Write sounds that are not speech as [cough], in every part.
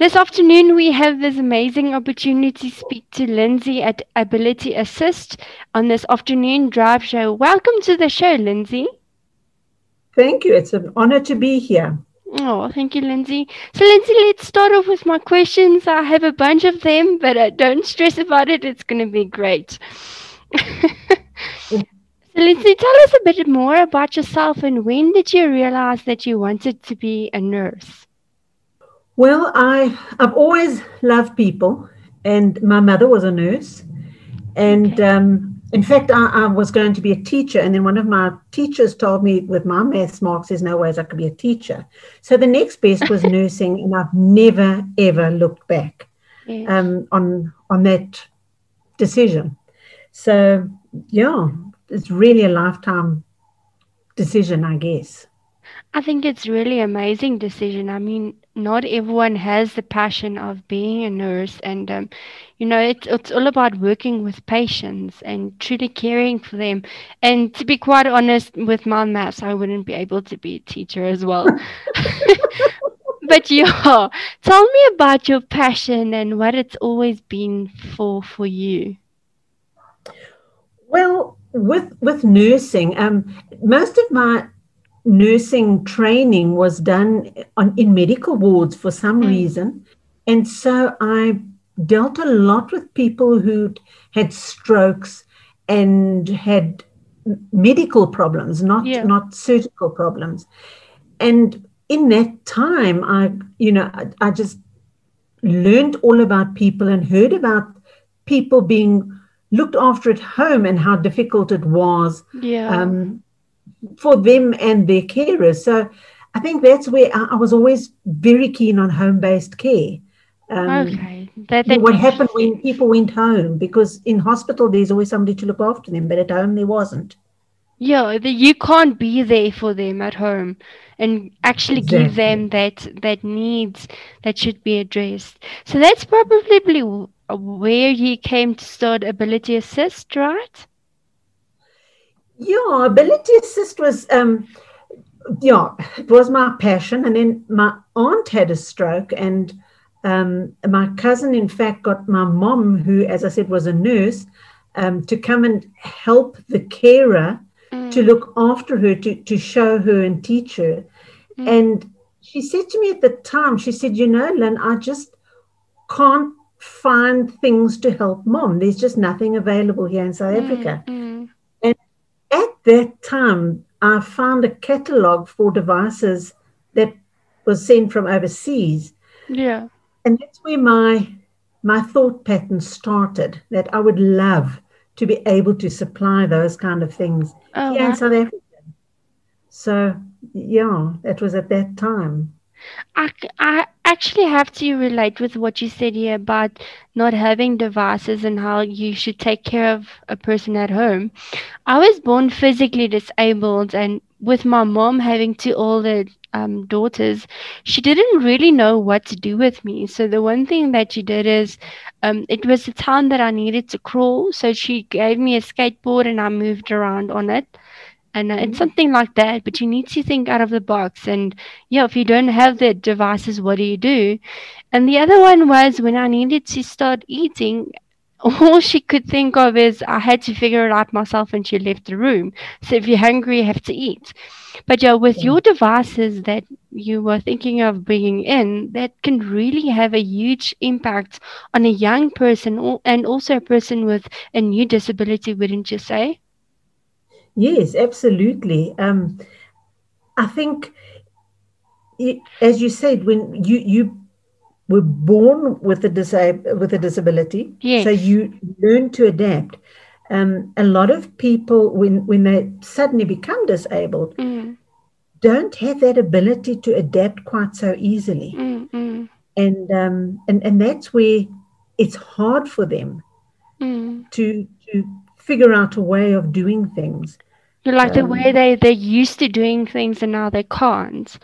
This afternoon, we have this amazing opportunity to speak to Lindsey at Ability Assist on this afternoon drive show. Welcome to the show, Lindsey. Thank you. It's an honor to be here. Oh, thank you, Lindsey. So, Lindsey, let's start off with my questions. I have a bunch of them, but uh, don't stress about it. It's going to be great. [laughs] so, Lindsey, tell us a bit more about yourself and when did you realize that you wanted to be a nurse? Well, I I've always loved people, and my mother was a nurse, and okay. um, in fact, I, I, was going to be a teacher, and then one of my teachers told me, with my maths marks, there's no ways I could be a teacher. So the next best was [laughs] nursing, and I've never ever looked back yes. um, on on that decision. So yeah, it's really a lifetime decision, I guess. I think it's really amazing decision. I mean, not everyone has the passion of being a nurse, and um, you know, it's it's all about working with patients and truly caring for them. And to be quite honest, with my maths, I wouldn't be able to be a teacher as well. [laughs] but yeah, tell me about your passion and what it's always been for for you. Well, with with nursing, um, most of my nursing training was done on in medical wards for some mm. reason, and so I dealt a lot with people who had strokes and had medical problems, not yeah. not surgical problems, and in that time, I you know I, I just learned all about people and heard about people being looked after at home and how difficult it was. Yeah. Um, for them and their carers. So I think that's where I, I was always very keen on home based care. Um, okay. That, that what happened when people went home because in hospital there's always somebody to look after them, but at home there wasn't. Yeah, the, you can't be there for them at home and actually exactly. give them that that needs that should be addressed. So that's probably where you came to start Ability Assist, right? Yeah, Ability Assist was, um, yeah, it was my passion. And then my aunt had a stroke, and um, my cousin, in fact, got my mom, who, as I said, was a nurse, um, to come and help the carer mm. to look after her, to, to show her and teach her. Mm. And she said to me at the time, she said, You know, Lynn, I just can't find things to help mom. There's just nothing available here in South mm. Africa. At that time, I found a catalog for devices that was sent from overseas. Yeah. And that's where my my thought pattern started that I would love to be able to supply those kind of things oh, here wow. in South Africa. So yeah, that was at that time. I, I actually have to relate with what you said here about not having devices and how you should take care of a person at home. I was born physically disabled, and with my mom having two older um, daughters, she didn't really know what to do with me. So the one thing that she did is, um, it was a time that I needed to crawl. So she gave me a skateboard and I moved around on it and uh, it's mm-hmm. something like that but you need to think out of the box. And yeah if you don't have the devices what do you do? And the other one was when i needed to start eating [laughs] all she could think of is i had to figure it out myself and she left the room. So if you're hungry you have to eat. But yeah with yeah. your devices that you were thinking of bringing in that can really have a huge impact on a young person and also a person with a new disability wouldn't you say Yes, absolutely. Um, I think, as you said, when you you were born with a disab- with a disability, yes. so you learn to adapt. Um, a lot of people, when when they suddenly become disabled, mm. don't have that ability to adapt quite so easily, mm, and um, and and that's where it's hard for them mm. to to figure out a way of doing things. You like um, the way they, they're used to doing things and now they can't.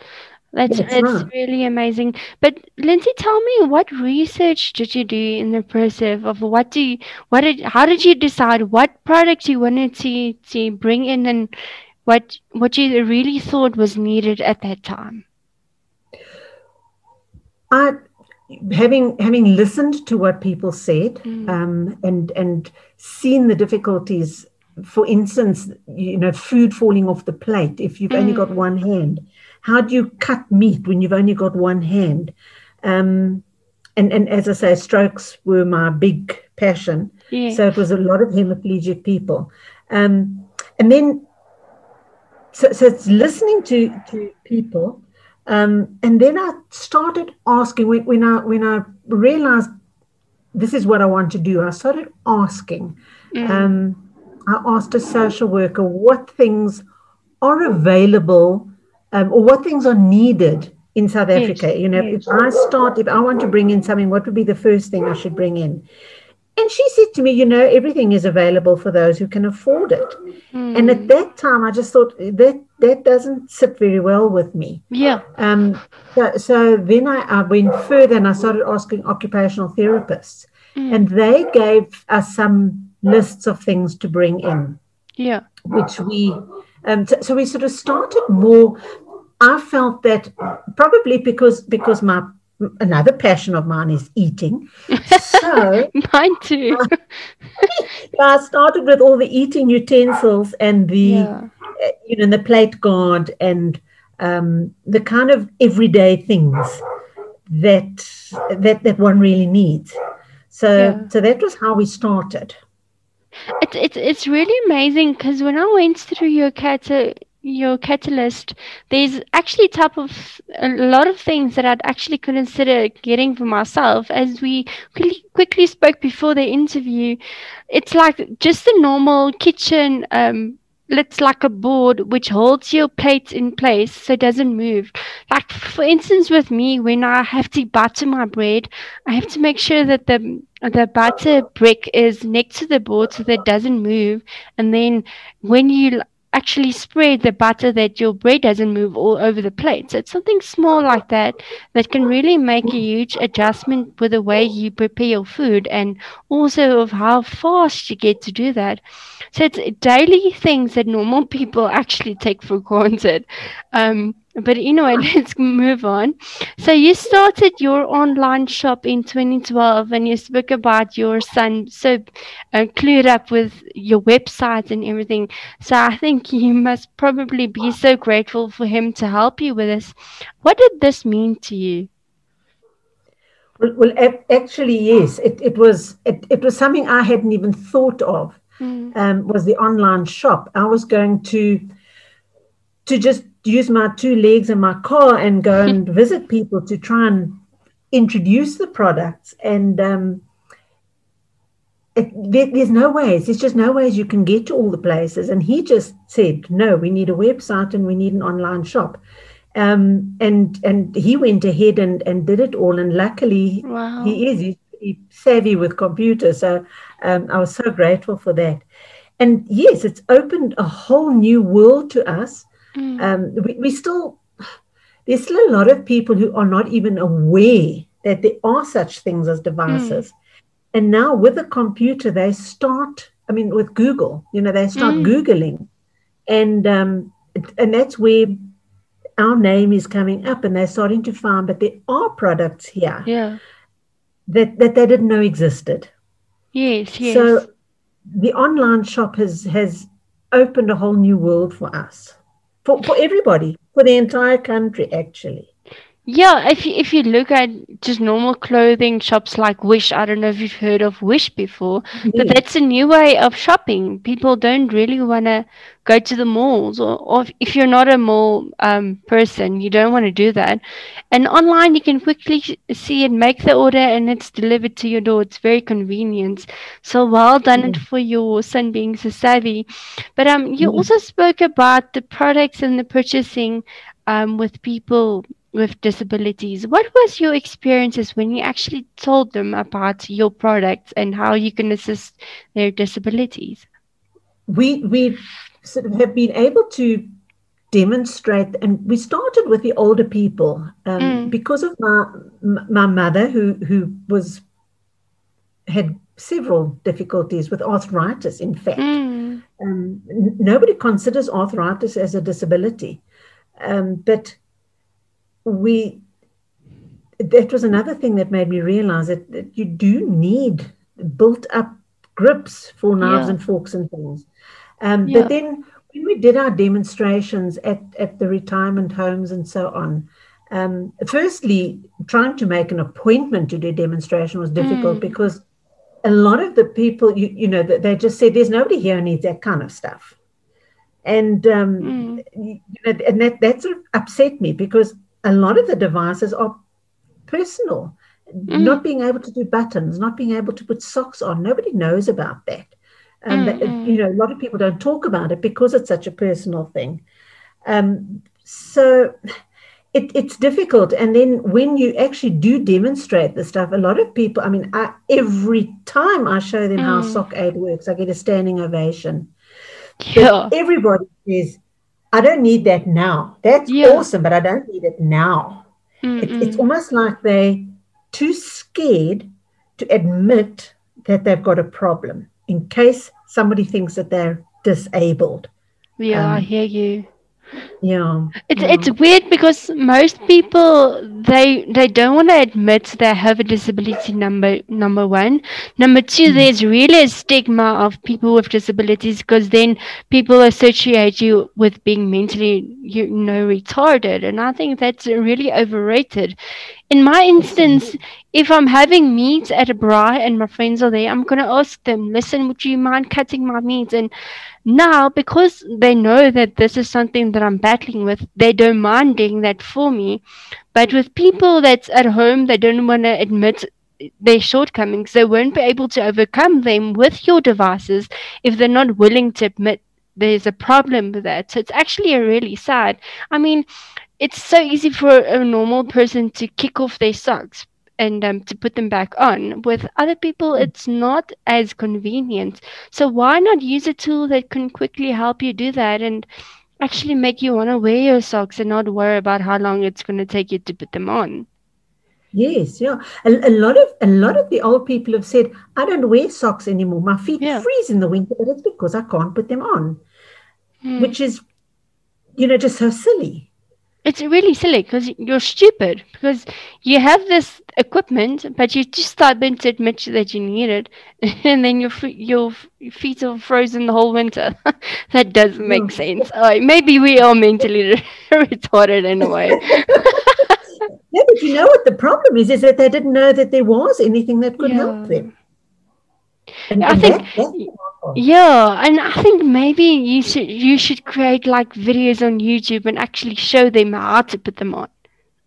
That's, that's it's right. really amazing. But Lindsey, tell me what research did you do in the process of what do you, what did how did you decide what product you wanted to to bring in and what what you really thought was needed at that time? I having having listened to what people said Mm. um, and and seen the difficulties, for instance, you know, food falling off the plate if you've only got Mm. one hand. How do you cut meat when you've only got one hand? Um, and and as I say, strokes were my big passion. Yeah. So it was a lot of hemiplegic people. Um, and then, so, so it's listening to, to people. Um, and then I started asking when, when I when I realized this is what I want to do. I started asking. Mm. Um, I asked a social worker what things are available um, or what things are needed in South Africa. You know, if I start, if I want to bring in something, what would be the first thing I should bring in? And she said to me, you know, everything is available for those who can afford it. And at Mm. that time, I just thought that that doesn't sit very well with me. yeah. Um, so, so then I, I went further and I started asking occupational therapists, Mm. and they gave us some lists of things to bring in, Yeah. which we, um, so, so we sort of started more. I felt that probably because because my another passion of mine is eating, so [laughs] Mine too. [laughs] I started with all the eating utensils and the yeah. uh, you know, the plate guard and um, the kind of everyday things that that that one really needs. So Yeah. so that was how we started. It's it's it's really amazing because when I went through your cata your catalyst, there's actually type of a lot of things that I'd actually consider getting for myself. As we quickly quickly spoke before the interview, it's like just a normal kitchen um it's like a board which holds your plates in place so it doesn't move. Like for instance with me when I have to butter my bread, I have to make sure that the the butter brick is next to the board so that it doesn't move. And then when you actually spread the butter, that your bread doesn't move all over the plate. So it's something small like that that can really make a huge adjustment with the way you prepare your food and also of how fast you get to do that. So it's daily things that normal [laughs] people actually take for granted. Um, but anyway, [laughs] let's move on. So you started your online shop in 2012, and you spoke about your son so uh, clued up with your website and everything. So I think [laughs] you must probably be so grateful for him to help you with this. What did this mean to you? Well, well actually, yes, it, it was it, it was something I hadn't even thought of. Mm, Um, was the online shop? I was going to to just use my two legs and my car and go and [laughs] visit people to try and introduce the products. And um, it, there, there's no ways. There's just no ways you can get to all the places. And he just said no we need a website and we need an online shop. Um, and and he went ahead and, and did it all. And luckily wow. he is he's, he's savvy with computers. So um, i was so grateful for that. And yes it's opened a whole new world to us Mm, um, we, we still there's still a lot of people who are not even aware that there are such things as devices and now with the computer they start i mean with google you know they start Mm. googling and um, and that's where our name is coming up and they're starting to find but there are products here yeah. that, that they didn't know existed Yes. Yes. so the online shop has has opened a whole new world for us for, for everybody for the entire country actually Yeah, if you, if you look at just normal clothing shops like Wish, I don't know if you've heard of Wish before, but that's a new way of shopping. People don't really want to go to the malls, or, or if- if you're not a mall um, person, you don't want to do that. And online, you can quickly see and make the order, and it's delivered to your door. It's very convenient. So well done it for your son being so savvy. But um, you Mm. also spoke about the products and the purchasing um, with people with disabilities. What was your experiences when you actually told them about your products and how you can assist their disabilities? we we sort of have been able to demonstrate and we started with the older people um, Mm. because of my my mother who who was had several difficulties with arthritis in fact Mm, um, n- nobody considers arthritis as a disability um, but we that was another thing that made me realize that, that you do need built up grips for knives yeah. and forks and things. Um, yeah. But then when we did our demonstrations at, at the retirement homes and so on, um, firstly, trying to make an appointment to do a demonstration was difficult mm. because a lot of the people, you, you know, they just said, there's nobody here who needs that kind of stuff. And, um, mm. you know, and that, that sort of upset me because a lot of the devices are personal. Mm. Not being able to do buttons, not being able to put socks on, nobody knows about that. Um, mm, mm. you know, a lot of people don't talk about it because it's such a personal thing. Um, so it, it's difficult. And then when you actually do demonstrate the stuff, a lot of people, I mean, I, every time I show them mm. how Sock Aid works, I get a standing ovation. Yeah. Everybody says, I don't need that now. That's yeah. awesome, but I don't need it now. It, it's almost like they're too scared to admit that they've got a problem in case somebody thinks that they're disabled. Yeah, um, I hear you. Yeah. It's yeah. it's weird because most people they they don't want to admit they have a disability number number one. Number two, mm. there's really a stigma of people with disabilities because then people associate you with being mentally you know retarded. And I think that's really overrated. In my instance, if I'm having meat at a braai and my friends are there, I'm gonna ask them, listen, would you mind cutting my meat? And now, because they know that this is something that I'm battling with, they don't mind doing that for me. But with people that's at home, they don't want to admit their shortcomings. They won't be able to overcome them with your devices if they're not willing to admit there's a problem with that. So it's actually a really sad. I mean, it's so easy for a normal person to kick off their socks and um, to put them back on. With other people, hmm. it's not as convenient. So why not use a tool that can quickly help you do that and actually make you want to wear your socks and not worry about how long it's going to take you to put them on? Yes, yeah. A, a, lot of a lot of the old people have said, "I don't wear socks anymore. My feet yeah. freeze in the winter, but it's because I can't put them on," hmm. which is, you know, just so silly it's really silly because you're stupid because you have this equipment, but you just to admit that you need it, [laughs] and then your your feet are frozen the whole winter. [laughs] that doesn't make sense. Oh, maybe we are mentally [laughs] retarded in a way. yeah, but you know what the problem is? Is that they didn't know that there was anything that could yeah. help them. And, I and think. That, yeah, and I think maybe you should you should create like videos on YouTube and actually show them how to put them on.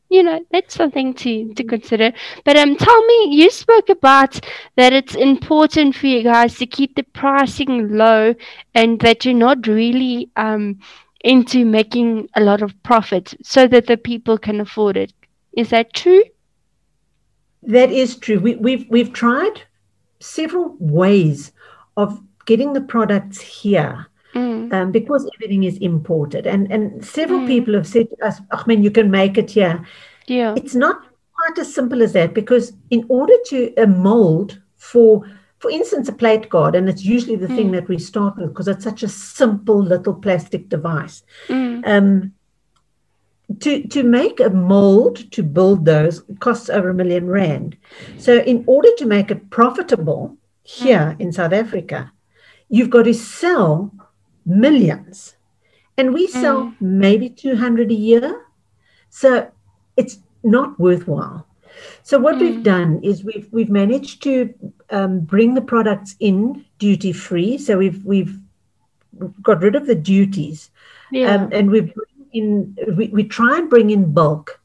You know, that's something to to consider. But um, tell me, you spoke about that it's important for you guys to keep the pricing low, and that you're not really um into making a lot of profit, so that the people can afford it. Is that true? That is true. We, we've we've tried several ways of getting the products here mm. um, because everything is imported. And and several mm. people have said to us, Ahmed, you can make it here. Yeah. It's not quite as simple as that because in order to a mold for for instance, a plate guard, and it's usually the mm. thing that we start with because it's such a simple little plastic device. Mm. Um, to to make a mold to build those costs over a million rand. So in order to make it profitable here mm. in South Africa, you've got to sell millions. And we sell mm. maybe 200 a year. So it's not worthwhile. So what mm. we've done is we've we've managed to um, bring the products in duty free. So we've we've got rid of the duties, yeah. um, and we've in we, we try and bring in bulk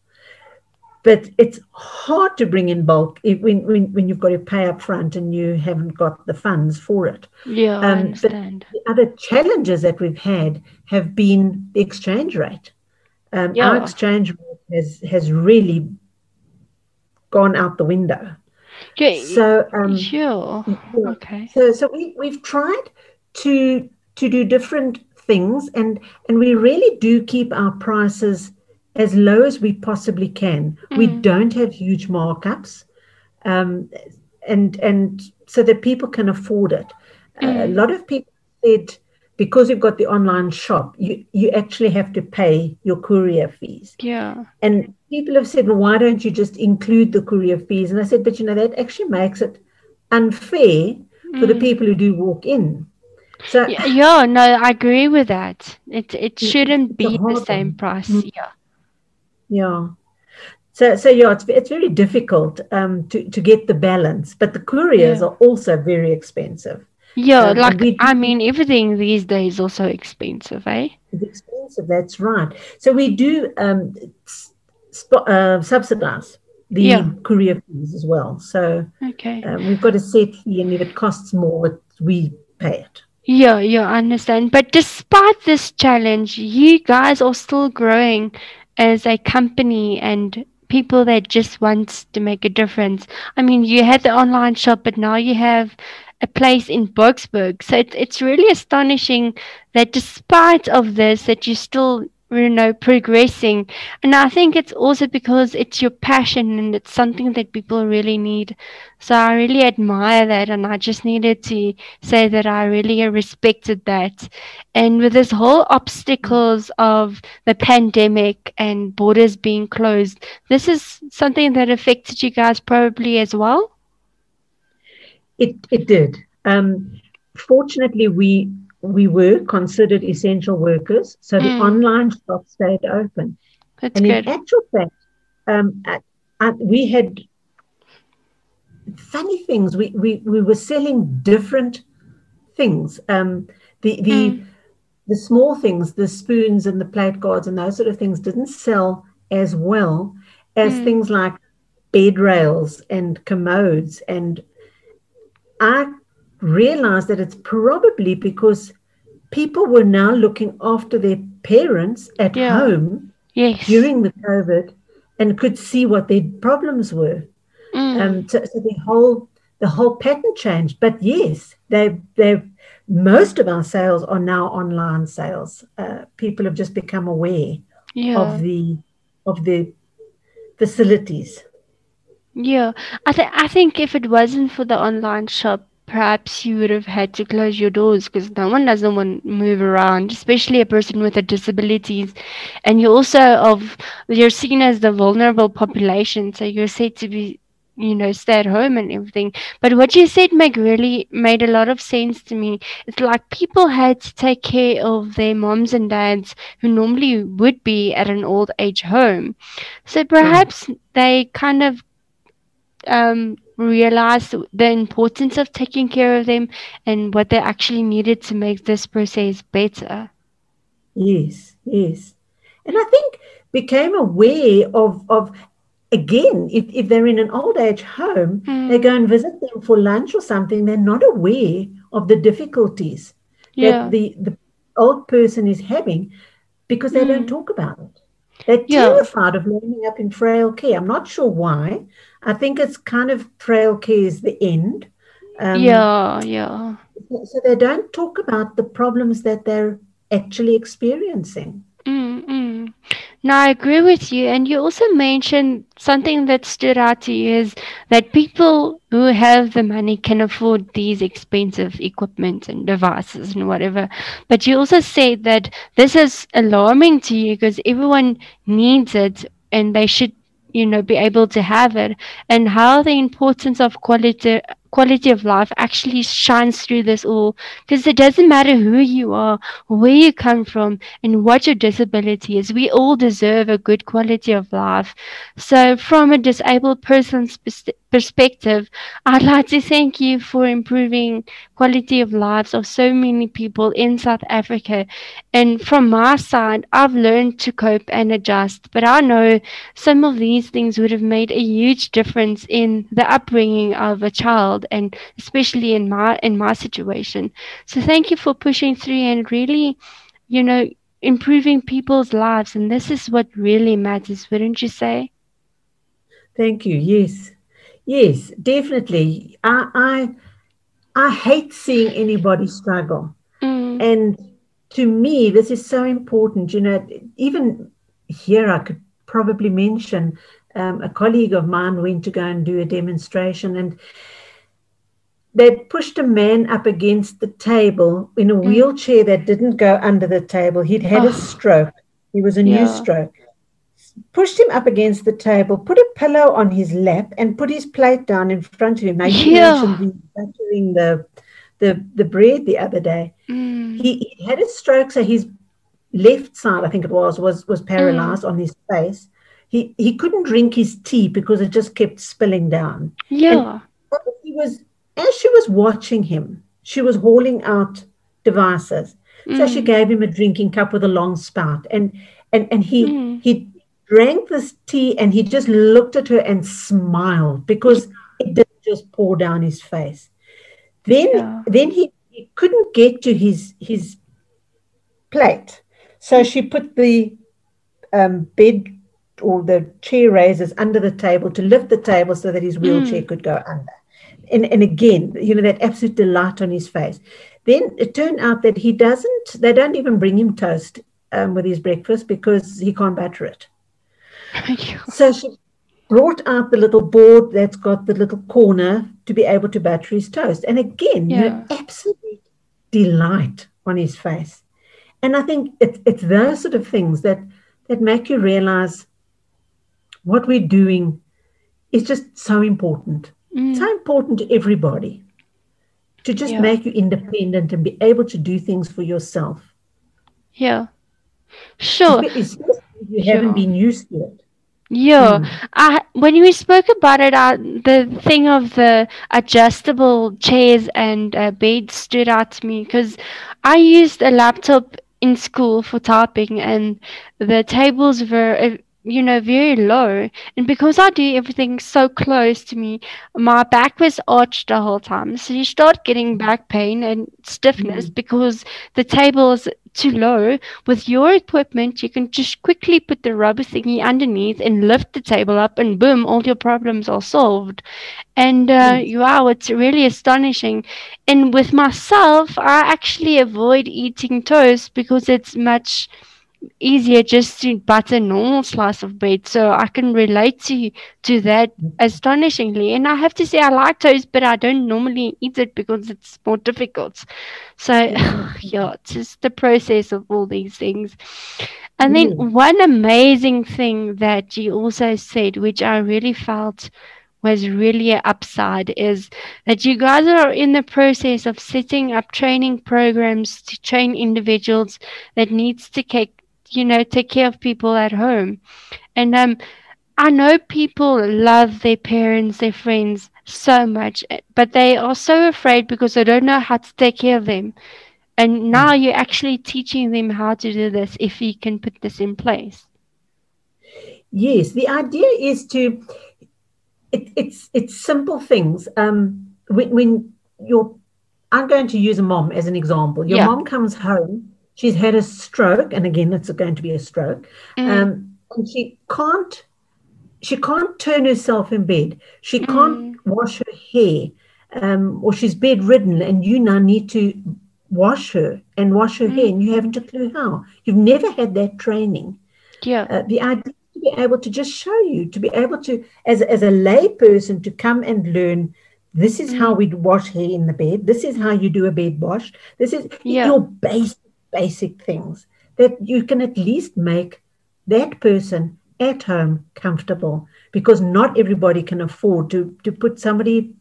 but it's hard to bring in bulk if, when, when, when you've got to pay up front and you haven't got the funds for it. Yeah, um, I understand. the other challenges that we've had have been the exchange rate. Um, yeah. Our exchange rate has, has really gone out the window. Yeah, so um, sure. Yeah, okay. So so we we've tried to to do different things and and we really do keep our prices as low as we possibly can. Mm. We don't have huge markups, um, and and so that people can afford it. Mm. Uh, a mm. lot of people said because you've got the online shop, you, you actually have to pay your courier fees. Yeah. And people have said, well, why don't you just include the courier fees? And I said, but you know, that actually makes it unfair for the Mm. people who do walk in. So Yeah, yeah, no, I agree with that. It it shouldn't be the same price. Mm. Yeah. Yeah. So, so yeah, it's, it's very difficult um, to, to get the balance, but the couriers Yeah. are also very expensive. Yeah, Um, like we I mean, everything these days is also expensive, eh? It's expensive, that's right. So we do um, sp- uh, subsidize the Yeah. courier fees as well. So Okay. um, we've got a set fee, and if it costs more, we pay it. Yeah, yeah, I understand. But despite this challenge, you guys are still growing as a company and people that just want to make a difference. I mean, you had the online shop, but now you have a place in Boksburg. So it's it's really astonishing that despite of this, that you still you know progressing. And I think it's also because it's your passion and it's something that people really need. So I really admire that, and I just needed to say that I really respected that. And with this whole obstacles of the pandemic and borders being closed, this is something that affected you guys probably as well. It it did. Um, fortunately, we we were considered essential workers, so the Mm. online shop stayed open. That's and good. in actual fact, um, I, I, we had funny things. We, we we were selling different things. Um, the the Mm. the small things, the spoons and the plate guards and those sort of things, didn't sell as well as Mm. things like bed rails and commodes. And I realized that it's probably because people were now looking after their parents at Yeah. home Yes. during the COVID and could see what their problems were. Mm. Um, so, so the whole the whole pattern changed. But yes, they they most of our sales are now online sales. Uh, people have just become aware yeah. of the of the facilities. Yeah, I th I think if it wasn't for the online shop, perhaps you would have had to close your doors because no one doesn't want to move around, especially a person with a disabilities. And you also of you're seen as the vulnerable population, so you're said to be, you know, stay at home and everything. But what you said make really made a lot of sense to me. It's like people had to take care of their moms and dads who normally would be at an old age home. So perhaps they kind of um, realized the importance of taking care of them and what they actually needed to make this process better. Yes, yes. And I think became aware of of again, if, if they're in an old age home, they Mm, go and visit them for lunch or something, they're not aware of the difficulties yeah, that the, the old person is having because they don't Mm. talk about it. They're Yeah. terrified of landing up in frail care. I'm not sure why. I think it's kind of frail care is the end. Um, yeah, yeah. So they don't talk about the problems that they're actually experiencing. Mm, mm. No, I agree with you. And you also mentioned something that stood out to you is that people who have the money can afford these expensive equipment and devices and whatever. But you also said that this is alarming to you because everyone needs it and they should, you know, be able to have it. And how the importance of quality quality of life actually shines through this all because it doesn't matter who you are, where you come from, and what your disability is. We all deserve a good quality of life. So, from a disabled person's pers- perspective, I'd like to thank you for improving quality of lives of so many people in South Africa. And from my side, I've learned to cope and adjust, but I know some of these things would have made a huge difference in the upbringing of a child and especially in my in my situation. So thank you for pushing through and really, you know, improving people's lives. And this is what really matters, wouldn't you say? Thank you. Yes, yes, definitely. I I, I hate seeing anybody struggle, Mm, and to me, this is so important. You know, even here, I could probably mention um, a colleague of mine went to go and do a demonstration, and they'd pushed a man up against the table in a Mm. wheelchair that didn't go under the table. He'd had Oh. a stroke. He was a Yeah. new stroke. Pushed him up against the table, put a pillow on his lap, and put his plate down in front of him. Now you Yeah. mentioned the buttering the, the the bread the other day. Mm. He, he had a stroke, so his left side, I think it was, was was paralyzed on his face. He he couldn't drink his tea because it just kept spilling down. Yeah. But he was as she was watching him, she was hauling out devices. So she Mm. gave him a drinking cup with a long spout, and and and he Mm. he drank this tea, and he just looked at her and smiled because it didn't just pour down his face. Then Yeah. then he, he couldn't get to his his plate, so she put the um, bed or the chair raisers under the table to lift the table so that his wheelchair could go under. And, and again, you know, that absolute delight on his face. Then it turned out that he doesn't, they don't even bring him toast um, with his breakfast because he can't butter it. Yeah. So she brought out the little board that's got the little corner to be able to batter his toast. And again, you know, absolute delight on his face. And I think it's it's those sort of things that that make you realize what we're doing is just so important. Mm. So important to everybody to just Yeah. make you independent and be able to do things for yourself. Yeah. Sure. If you haven't been used to it. Yeah. Mm. I when we spoke about it, I, the thing of the adjustable chairs and uh, beds stood out to me because I used a laptop in school for typing, and the tables were, uh, you know, very low. And because I do everything so close to me, my back was arched the whole time. So you start getting mm-hmm. back pain and stiffness mm-hmm. because the table is too low. With your equipment, you can just quickly put the rubber thingy underneath and lift the table up, and boom, all your problems are solved. And uh, mm. wow, it's really astonishing. And with myself, I actually avoid eating toast because it's much easier just to butter normal slice of bread. So I can relate to to that astonishingly. And I have to say I like toast, but I don't normally eat it because it's more difficult. So [laughs] yeah, it's just the process of all these things. And then Mm. one amazing thing that you also said, which I really felt was really an upside, is that you guys are in the process of setting up training programs to train individuals that needs to take you know take care of people at home. And um I know people love their parents, their friends so much, eh, but they are so afraid because they don't know how to take care of them. And now you're actually teaching them how to do this if you can put this in place. Yes, the idea is to it, it's it's simple things. Um, when, when your I'm going to use a mom as an example. Your Yeah. mom comes home, she's had a stroke, and again, it's going to be a stroke. Mm. Um, and she can't she can't turn herself in bed. She can't wash her hair, um, or she's bedridden, and you now need to wash her and wash her hair, and you haven't a clue how. You've never had that training. Yeah. Uh, the idea to be able to just show you, to be able to, as, as a lay person, to come and learn. This is how we'd wash hair in the bed. This is how you do a bed wash. This is Yeah. your basic, basic things that you can at least make that person at home comfortable because not everybody can afford to, to put somebody,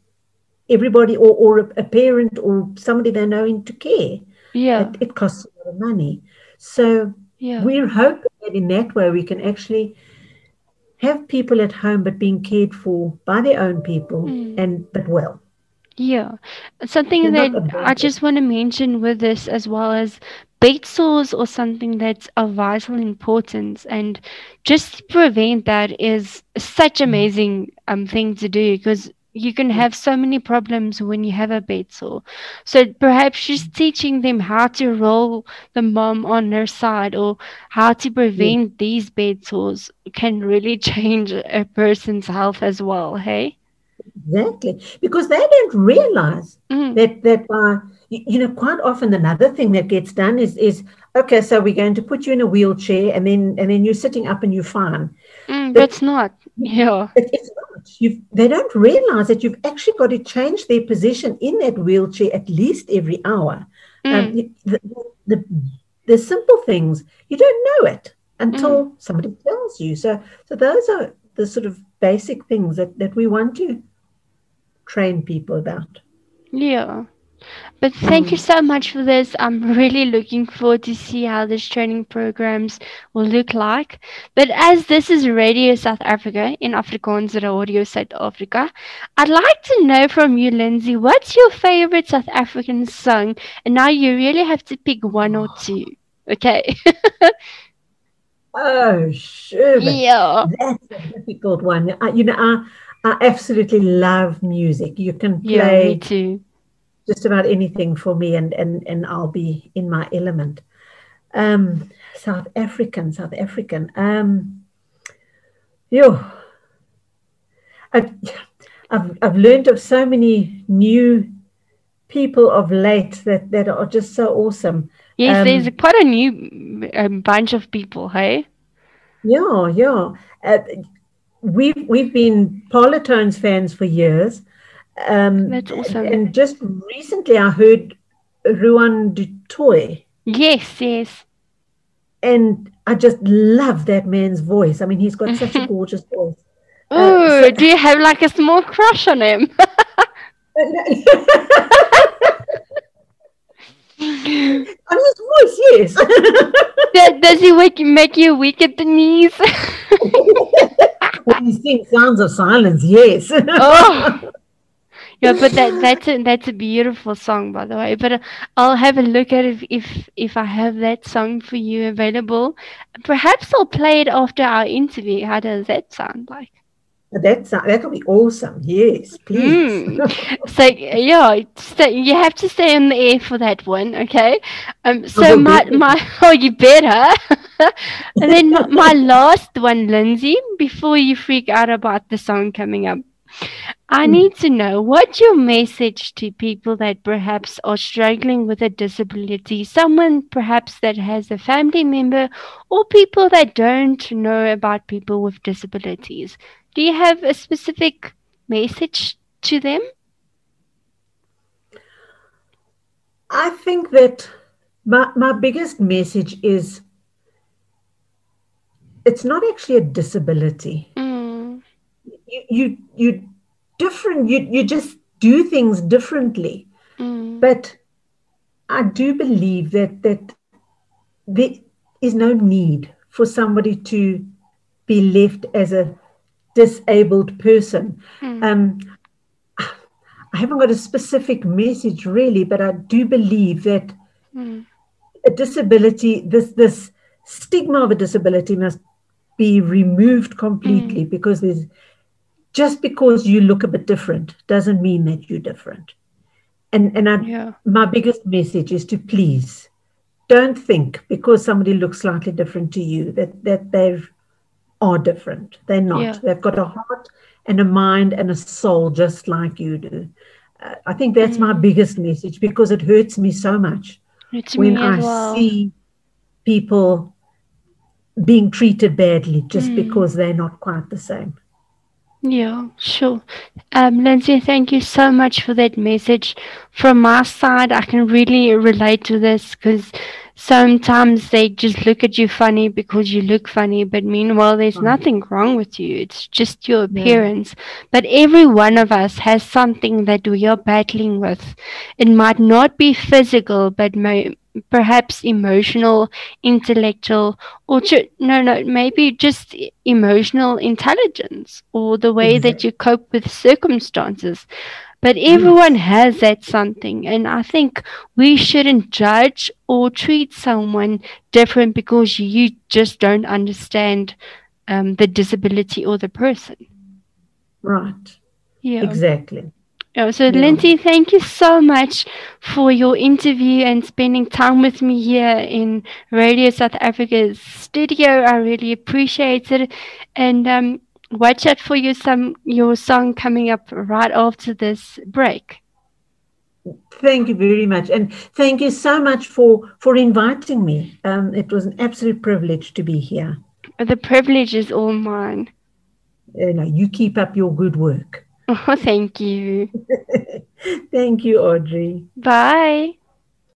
everybody, or, or a, parent or somebody they know into care. Yeah. It, it costs a lot of money. So Yeah. we're hoping that in that way we can actually have people at home but being cared for by their own people Mm. and but well. Yeah. Something They're that I just want to mention with this as well as bed sores or something that's of vital importance and just to prevent that is such amazing um thing to do because you can have so many problems when you have a bed sore. So perhaps just teaching them how to roll the mom on their side or how to prevent these bed sores can really [laughs] change a person's health as well, hey? Exactly. Because they don't realize Mm, that that uh, you, you know quite often another thing that gets done is is okay so we're going to put you in a wheelchair and then and then you're sitting up and you're fine mm, that's not. Yeah. It- it's not you've, they don't realize that you've actually got to change their position in that wheelchair at least every hour. Mm. Um, the, the, the, simple things, you don't know it until Mm. somebody tells you. So, so those are the sort of basic things that, that we want to train people about. Yeah. But thank you Mm. so much for this. I'm really looking forward to see how these training programs will look like. But as this is Radio South Africa in Afrikaans Radio South Africa, I'd like to know from you, Lindsey, what's your favorite South African song? And now you really have to pick one or two. Okay. [laughs] Oh, sure. yeah. That's a difficult one. I, you know, I, I absolutely love music. You can Yeah, play me too. Just about anything for me and and and I'll be in my element. Um south african south african. Um yo. I've, I've i've learned of so many new people of late that that are just so awesome. Yes, Um, there's quite a new um, bunch of people, hey? yeah yeah. Uh, we've we've been Parlotones fans for years um That's awesome. and just recently i heard Ruan du Toit Yes, yes. and I just love that man's voice. I mean, he's got such a [laughs] gorgeous voice. Uh, Oh, so- do you have like a small crush on him? [laughs] On his voice, yes. [laughs] Does does he wake, make you weak at the knees? when he sings "Sounds of Silence," yes. oh, yeah, but that that's a that's a beautiful song, by the way. But uh, I'll have a look at if if if I have that song for you available. Perhaps I'll play it after our interview. How does that sound like? That's that'll be awesome. Yes, please. Mm. [laughs] So yeah, so you have to stay on the air for that one, okay? Um, so my my [laughs] oh, you better. [laughs] and then my, my last one, Lindsey, before you freak out about the song coming up, I Mm. need to know what's your message to people that perhaps are struggling with a disability, someone perhaps that has a family member, or people that don't know about people with disabilities. Do you have a specific message to them? I think that my my biggest message is it's not actually a disability. Mm, You you you different. You you just do things differently. mm, But I do believe that that there is no need for somebody to be left as a disabled person. mm, Um, I haven't got a specific message really, but I do believe that mm, a disability, this this stigma of a disability must be removed completely because there's just because you look a bit different doesn't mean that you're different. And and I, yeah. my biggest message is to please don't think because somebody looks slightly different to you that that they are different. They're not. Yeah. They've got a heart and a mind and a soul just like you do. Uh, I think that's my Mm. biggest message because it hurts me so much It's when I well. see people being treated badly just Mm. because they're not quite the same. Yeah, sure. Um, Lindsey, thank you so much for that message. From my side, I can really relate to this because sometimes they just look at you funny because you look funny, but meanwhile, there's nothing wrong with you. It's just your Yeah. appearance. But every one of us has something that we are battling with. It might not be physical, but may, perhaps emotional, intellectual, or ju- no, no, maybe just emotional intelligence or the way that you cope with circumstances. But everyone has that something, and I think we shouldn't judge or treat someone different because you just don't understand um, the disability or the person. Right. Yeah. Exactly. Yeah, so Yeah. Lindsey, thank you so much for your interview and spending time with me here in Radio South Africa's studio. I really appreciate it. And um, watch out for your some your song coming up right after this break. Thank you very much. And thank you so much for, for inviting me. Um, it was an absolute privilege to be here. The privilege is all mine. you know, you keep up your good work. Oh, [laughs] thank you. [laughs] Thank you, Audrey. Bye.